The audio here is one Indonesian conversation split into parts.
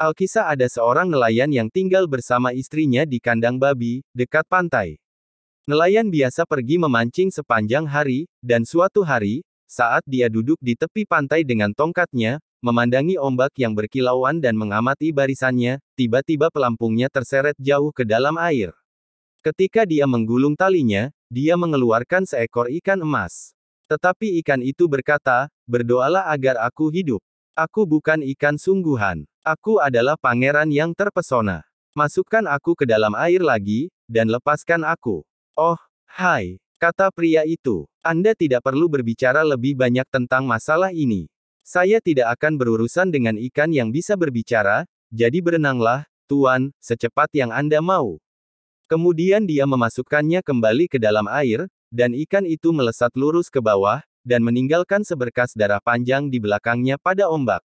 Alkisah ada seorang nelayan yang tinggal bersama istrinya di kandang babi, dekat pantai. Nelayan biasa pergi memancing sepanjang hari, dan suatu hari, saat dia duduk di tepi pantai dengan tongkatnya, memandangi ombak yang berkilauan dan mengamati barisannya, tiba-tiba pelampungnya terseret jauh ke dalam air. Ketika dia menggulung talinya, dia mengeluarkan seekor ikan emas. Tetapi ikan itu berkata, berdoalah agar aku hidup. Aku bukan ikan sungguhan. Aku adalah pangeran yang terpesona. Masukkan aku ke dalam air lagi, dan lepaskan aku. Oh, hai, kata pria itu. Anda tidak perlu berbicara lebih banyak tentang masalah ini. Saya tidak akan berurusan dengan ikan yang bisa berbicara, jadi berenanglah, Tuan, secepat yang Anda mau. Kemudian dia memasukkannya kembali ke dalam air, dan ikan itu melesat lurus ke bawah, dan meninggalkan seberkas darah panjang di belakangnya pada ombak.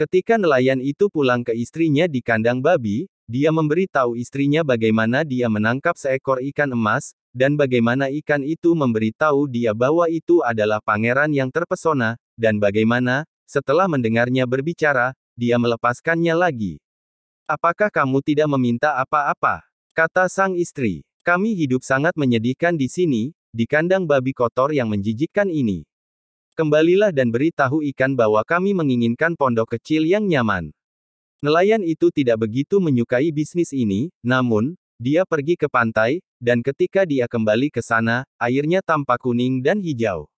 Ketika nelayan itu pulang ke istrinya di kandang babi, dia memberitahu istrinya bagaimana dia menangkap seekor ikan emas, dan bagaimana ikan itu memberitahu dia bahwa itu adalah pangeran yang terpesona, dan bagaimana, setelah mendengarnya berbicara, dia melepaskannya lagi. Apakah kamu tidak meminta apa-apa? Kata sang istri. Kami hidup sangat menyedihkan di sini, di kandang babi kotor yang menjijikkan ini. Kembalilah dan beritahu ikan bahwa kami menginginkan pondok kecil yang nyaman. Nelayan itu tidak begitu menyukai bisnis ini, namun, dia pergi ke pantai, dan ketika dia kembali ke sana, airnya tampak kuning dan hijau.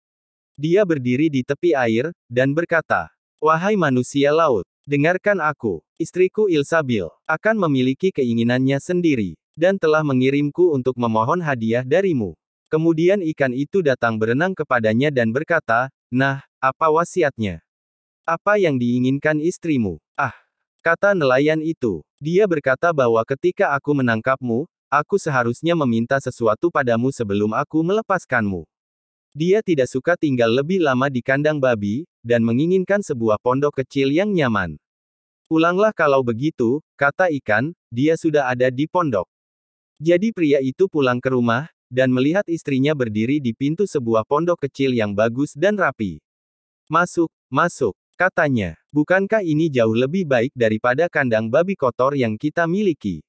Dia berdiri di tepi air, dan berkata, Wahai manusia laut, dengarkan aku, istriku Ilsabil, akan memiliki keinginannya sendiri, dan telah mengirimku untuk memohon hadiah darimu. Kemudian ikan itu datang berenang kepadanya dan berkata, Nah, apa wasiatnya? Apa yang diinginkan istrimu? Ah, kata nelayan itu. Dia berkata bahwa ketika aku menangkapmu, aku seharusnya meminta sesuatu padamu sebelum aku melepaskanmu. Dia tidak suka tinggal lebih lama di kandang babi, dan menginginkan sebuah pondok kecil yang nyaman. Pulanglah kalau begitu, kata ikan, dia sudah ada di pondok. Jadi pria itu pulang ke rumah, dan melihat istrinya berdiri di pintu sebuah pondok kecil yang bagus dan rapi. Masuk, masuk, katanya. Bukankah ini jauh lebih baik daripada kandang babi kotor yang kita miliki?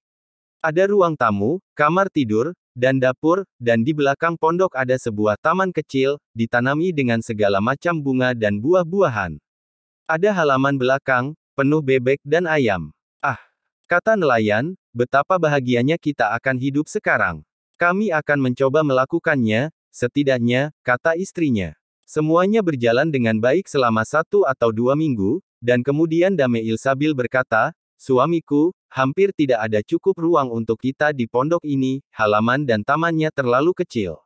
Ada ruang tamu, kamar tidur, dan dapur, dan di belakang pondok ada sebuah taman kecil, ditanami dengan segala macam bunga dan buah-buahan. Ada halaman belakang, penuh bebek dan ayam. Ah, kata nelayan, betapa bahagianya kita akan hidup sekarang. Kami akan mencoba melakukannya, setidaknya, kata istrinya. Semuanya berjalan dengan baik selama satu atau dua minggu, dan kemudian Dame Ilsabil berkata, Suamiku, hampir tidak ada cukup ruang untuk kita di pondok ini, halaman dan tamannya terlalu kecil.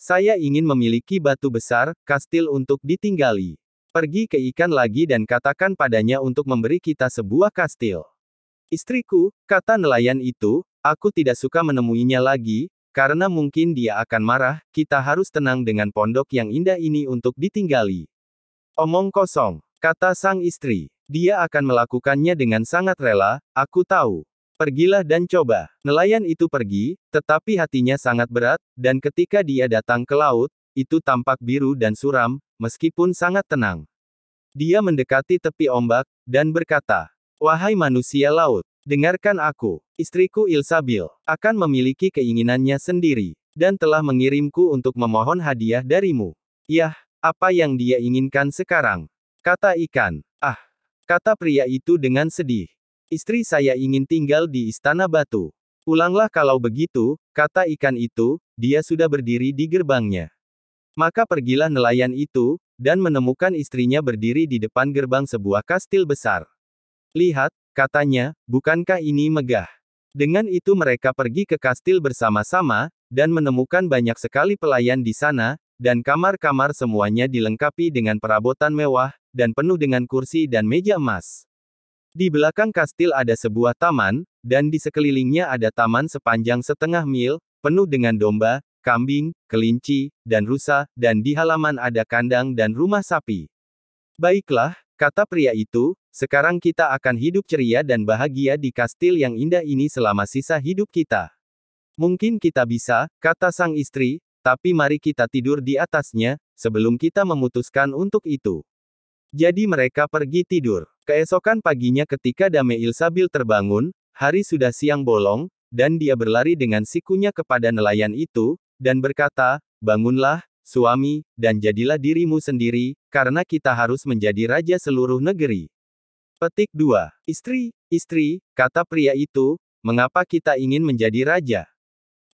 Saya ingin memiliki batu besar, kastil untuk ditinggali. Pergi ke ikan lagi dan katakan padanya untuk memberi kita sebuah kastil. Istriku, kata nelayan itu, aku tidak suka menemuinya lagi, karena mungkin dia akan marah, kita harus tenang dengan pondok yang indah ini untuk ditinggali. Omong kosong, kata sang istri. Dia akan melakukannya dengan sangat rela, aku tahu. Pergilah dan coba. Nelayan itu pergi, tetapi hatinya sangat berat, dan ketika dia datang ke laut, itu tampak biru dan suram, meskipun sangat tenang. Dia mendekati tepi ombak, dan berkata, Wahai manusia laut, Dengarkan aku, istriku Ilsabil, akan memiliki keinginannya sendiri, dan telah mengirimku untuk memohon hadiah darimu. Yah, apa yang dia inginkan sekarang? Kata ikan. Ah, kata pria itu dengan sedih. Istri saya ingin tinggal di istana batu. Pulanglah kalau begitu, kata ikan itu, dia sudah berdiri di gerbangnya. Maka pergilah nelayan itu, dan menemukan istrinya berdiri di depan gerbang sebuah kastil besar. Lihat, Katanya, bukankah ini megah? Dengan itu mereka pergi ke kastil bersama-sama, dan menemukan banyak sekali pelayan di sana, dan kamar-kamar semuanya dilengkapi dengan perabotan mewah, dan penuh dengan kursi dan meja emas. Di belakang kastil ada sebuah taman, dan di sekelilingnya ada taman sepanjang setengah mil, penuh dengan domba, kambing, kelinci, dan rusa, dan di halaman ada kandang dan rumah sapi. Baiklah, kata pria itu, sekarang kita akan hidup ceria dan bahagia di kastil yang indah ini selama sisa hidup kita. Mungkin kita bisa, kata sang istri, tapi mari kita tidur di atasnya, sebelum kita memutuskan untuk itu. Jadi mereka pergi tidur. Keesokan paginya ketika Dame Ilsabil terbangun, hari sudah siang bolong, dan dia berlari dengan sikunya kepada nelayan itu, dan berkata, Bangunlah, suami, dan jadilah dirimu sendiri, karena kita harus menjadi raja seluruh negeri. Petik 2. Istri, istri, kata pria itu, mengapa kita ingin menjadi raja?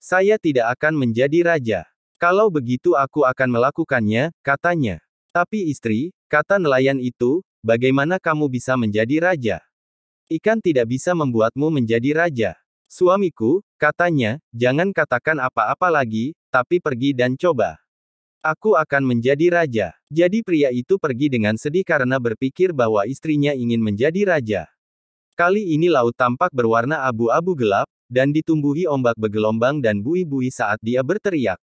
Saya tidak akan menjadi raja. Kalau begitu aku akan melakukannya, katanya. Tapi istri, kata nelayan itu, bagaimana kamu bisa menjadi raja? Ikan tidak bisa membuatmu menjadi raja. Suamiku, katanya, jangan katakan apa-apa lagi, tapi pergi dan coba. Aku akan menjadi raja. Jadi pria itu pergi dengan sedih karena berpikir bahwa istrinya ingin menjadi raja. Kali ini laut tampak berwarna abu-abu gelap, dan ditumbuhi ombak bergelombang dan bui-bui saat dia berteriak.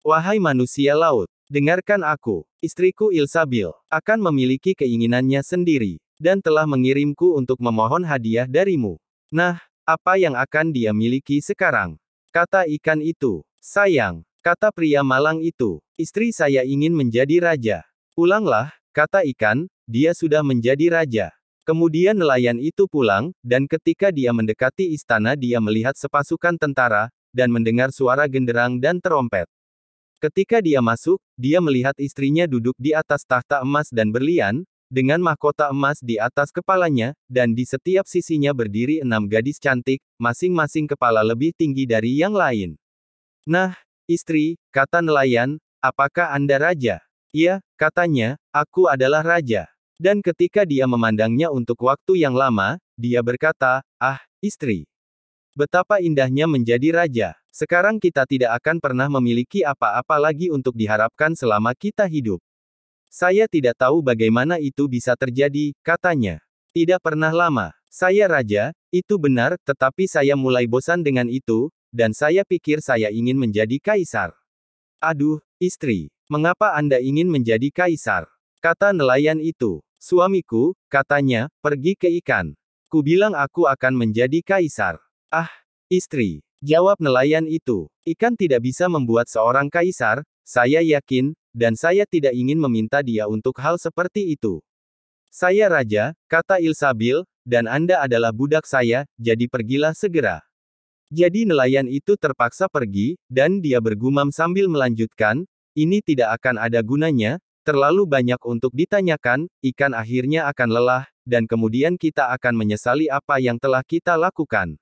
Wahai manusia laut, dengarkan aku, istriku Ilsabil, akan memiliki keinginannya sendiri, dan telah mengirimku untuk memohon hadiah darimu. Nah, apa yang akan dia miliki sekarang? Kata ikan itu, sayang, Kata pria malang itu, istri saya ingin menjadi raja. Pulanglah, kata ikan, dia sudah menjadi raja. Kemudian nelayan itu pulang, dan ketika dia mendekati istana dia melihat sepasukan tentara, dan mendengar suara genderang dan terompet. Ketika dia masuk, dia melihat istrinya duduk di atas tahta emas dan berlian, dengan mahkota emas di atas kepalanya, dan di setiap sisinya berdiri enam gadis cantik, masing-masing kepala lebih tinggi dari yang lain. Nah, Istri, kata nelayan, apakah Anda raja? Iya, katanya, aku adalah raja. Dan ketika dia memandangnya untuk waktu yang lama, dia berkata, ah, istri. Betapa indahnya menjadi raja. Sekarang kita tidak akan pernah memiliki apa-apa lagi untuk diharapkan selama kita hidup. Saya tidak tahu bagaimana itu bisa terjadi, katanya. Tidak pernah lama. Saya raja, itu benar, tetapi saya mulai bosan dengan itu, dan saya pikir saya ingin menjadi kaisar. Aduh, istri, mengapa Anda ingin menjadi kaisar? Kata nelayan itu. Suamiku, katanya, pergi ke ikan. Ku bilang aku akan menjadi kaisar. Ah, istri, jawab nelayan itu. Ikan tidak bisa membuat seorang kaisar, saya yakin, dan saya tidak ingin meminta dia untuk hal seperti itu. Saya raja, kata Ilsabil, dan Anda adalah budak saya, jadi pergilah segera. Jadi nelayan itu terpaksa pergi, dan dia bergumam sambil melanjutkan, ini tidak akan ada gunanya, terlalu banyak untuk ditanyakan, ikan akhirnya akan lelah, dan kemudian kita akan menyesali apa yang telah kita lakukan.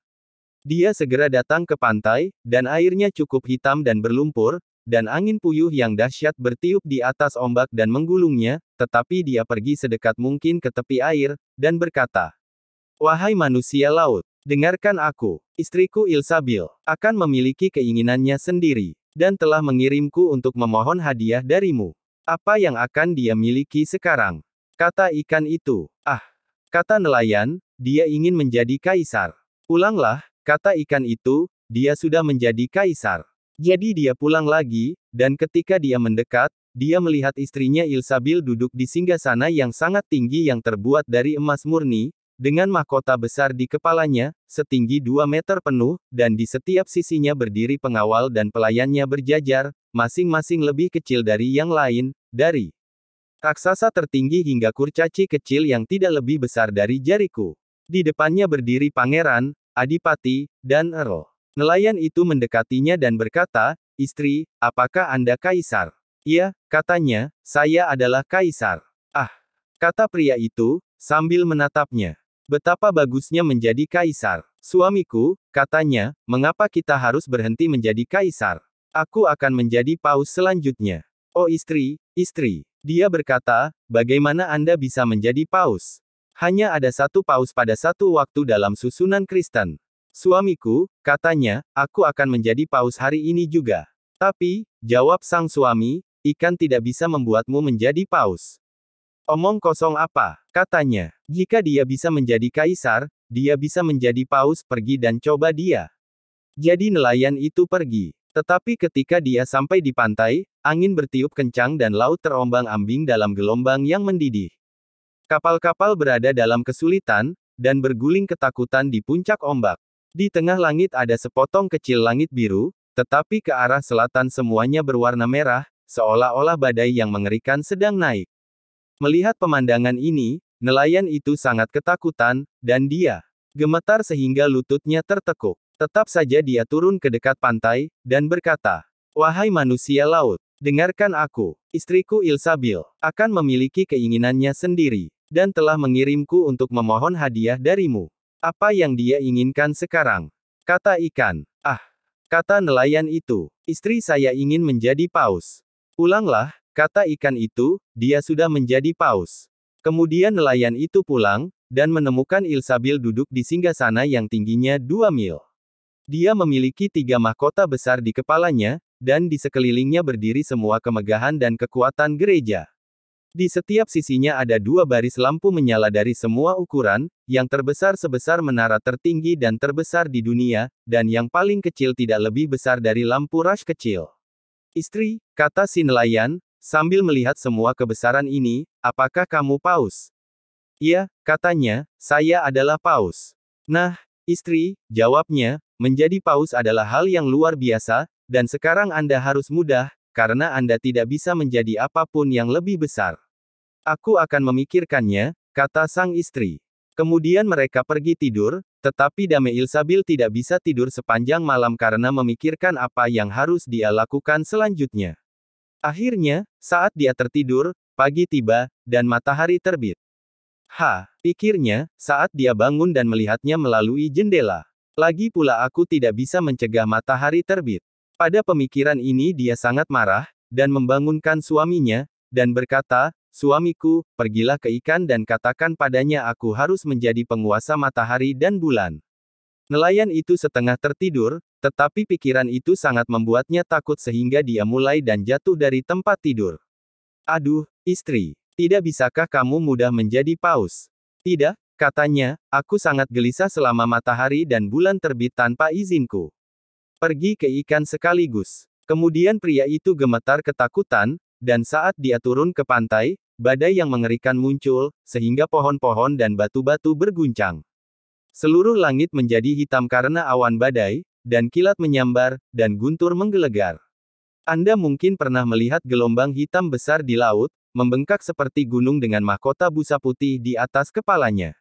Dia segera datang ke pantai, dan airnya cukup hitam dan berlumpur, dan angin puyuh yang dahsyat bertiup di atas ombak dan menggulungnya, tetapi dia pergi sedekat mungkin ke tepi air, dan berkata, Wahai manusia laut, dengarkan aku. Istriku Ilsabil akan memiliki keinginannya sendiri, dan telah mengirimku untuk memohon hadiah darimu. Apa yang akan dia miliki sekarang? Kata ikan itu. Ah, kata nelayan, dia ingin menjadi kaisar. Pulanglah, kata ikan itu, dia sudah menjadi kaisar. Jadi dia pulang lagi, dan ketika dia mendekat, dia melihat istrinya Ilsabil duduk di singgasana yang sangat tinggi yang terbuat dari emas murni, dengan mahkota besar di kepalanya, setinggi 2 meter penuh, dan di setiap sisinya berdiri pengawal dan pelayannya berjajar, masing-masing lebih kecil dari yang lain, dari raksasa tertinggi hingga kurcaci kecil yang tidak lebih besar dari jariku. Di depannya berdiri pangeran, adipati, dan earl. Nelayan itu mendekatinya dan berkata, Istri, apakah Anda kaisar? Iya, katanya, saya adalah kaisar. Ah, kata pria itu, sambil menatapnya. Betapa bagusnya menjadi kaisar. Suamiku, katanya, mengapa kita harus berhenti menjadi kaisar? Aku akan menjadi paus selanjutnya. Oh istri, istri. Dia berkata, bagaimana Anda bisa menjadi paus? Hanya ada satu paus pada satu waktu dalam susunan Kristen. Suamiku, katanya, aku akan menjadi paus hari ini juga. Tapi, jawab sang suami, ikan tidak bisa membuatmu menjadi paus. Omong kosong apa, katanya. Jika dia bisa menjadi kaisar, dia bisa menjadi paus pergi dan coba dia. Jadi nelayan itu pergi. Tetapi ketika dia sampai di pantai, angin bertiup kencang dan laut terombang-ambing dalam gelombang yang mendidih. Kapal-kapal berada dalam kesulitan, dan berguling ketakutan di puncak ombak. Di tengah langit ada sepotong kecil langit biru, tetapi ke arah selatan semuanya berwarna merah, seolah-olah badai yang mengerikan sedang naik. Melihat pemandangan ini, Nelayan itu sangat ketakutan, dan dia gemetar sehingga lututnya tertekuk. Tetap saja dia turun ke dekat pantai, dan berkata, Wahai manusia laut, dengarkan aku. Istriku Ilsabil akan memiliki keinginannya sendiri, dan telah mengirimku untuk memohon hadiah darimu. Apa yang dia inginkan sekarang? Kata ikan. Ah, kata nelayan itu, istri saya ingin menjadi paus. Pulanglah, kata ikan itu, dia sudah menjadi paus. Kemudian nelayan itu pulang, dan menemukan Ilsabil duduk di singgasana yang tingginya dua mil. Dia memiliki tiga mahkota besar di kepalanya, dan di sekelilingnya berdiri semua kemegahan dan kekuatan gereja. Di setiap sisinya ada dua baris lampu menyala dari semua ukuran, yang terbesar sebesar menara tertinggi dan terbesar di dunia, dan yang paling kecil tidak lebih besar dari lampu rush kecil. Istri, kata si nelayan, sambil melihat semua kebesaran ini, apakah kamu paus? Iya, katanya, saya adalah paus. Nah, istri, jawabnya, Menjadi paus adalah hal yang luar biasa, dan sekarang Anda harus mudah, karena Anda tidak bisa menjadi apa pun yang lebih besar. Aku akan memikirkannya, kata sang istri. Kemudian mereka pergi tidur, tetapi Dame Ilsabil tidak bisa tidur sepanjang malam karena memikirkan apa yang harus dia lakukan selanjutnya. Akhirnya, saat dia tertidur, pagi tiba, dan matahari terbit. Ha, pikirnya, saat dia bangun dan melihatnya melalui jendela. Lagi pula aku tidak bisa mencegah matahari terbit. Pada pemikiran ini dia sangat marah, dan membangunkan suaminya, dan berkata, Suamiku, pergilah ke ikan dan katakan padanya aku harus menjadi penguasa matahari dan bulan. Nelayan itu setengah tertidur, tetapi pikiran itu sangat membuatnya takut sehingga dia mulai dan jatuh dari tempat tidur. Aduh, istri, tidak bisakah kamu mudah menjadi paus? Tidak, Katanya, aku sangat gelisah selama matahari dan bulan terbit tanpa izinku. Pergi ke ikan sekaligus. Kemudian pria itu gemetar ketakutan, dan saat dia turun ke pantai, badai yang mengerikan muncul, sehingga pohon-pohon dan batu-batu berguncang. Seluruh langit menjadi hitam karena awan badai, dan kilat menyambar, dan guntur menggelegar. Anda mungkin pernah melihat gelombang hitam besar di laut, membengkak seperti gunung dengan mahkota busa putih di atas kepalanya.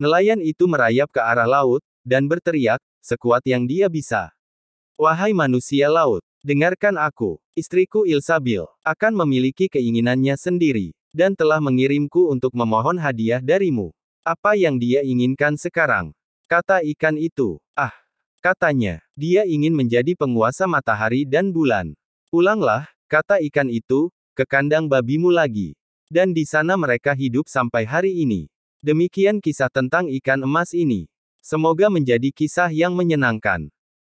Nelayan itu merayap ke arah laut, dan berteriak, sekuat yang dia bisa. Wahai manusia laut, dengarkan aku, istriku Ilsabil, akan memiliki keinginannya sendiri, dan telah mengirimku untuk memohon hadiah darimu. Apa yang dia inginkan sekarang? Kata ikan itu, ah, katanya, dia ingin menjadi penguasa matahari dan bulan. Pulanglah, kata ikan itu, ke kandang babimu lagi. Dan di sana mereka hidup sampai hari ini. Demikian kisah tentang ikan emas ini. Semoga menjadi kisah yang menyenangkan.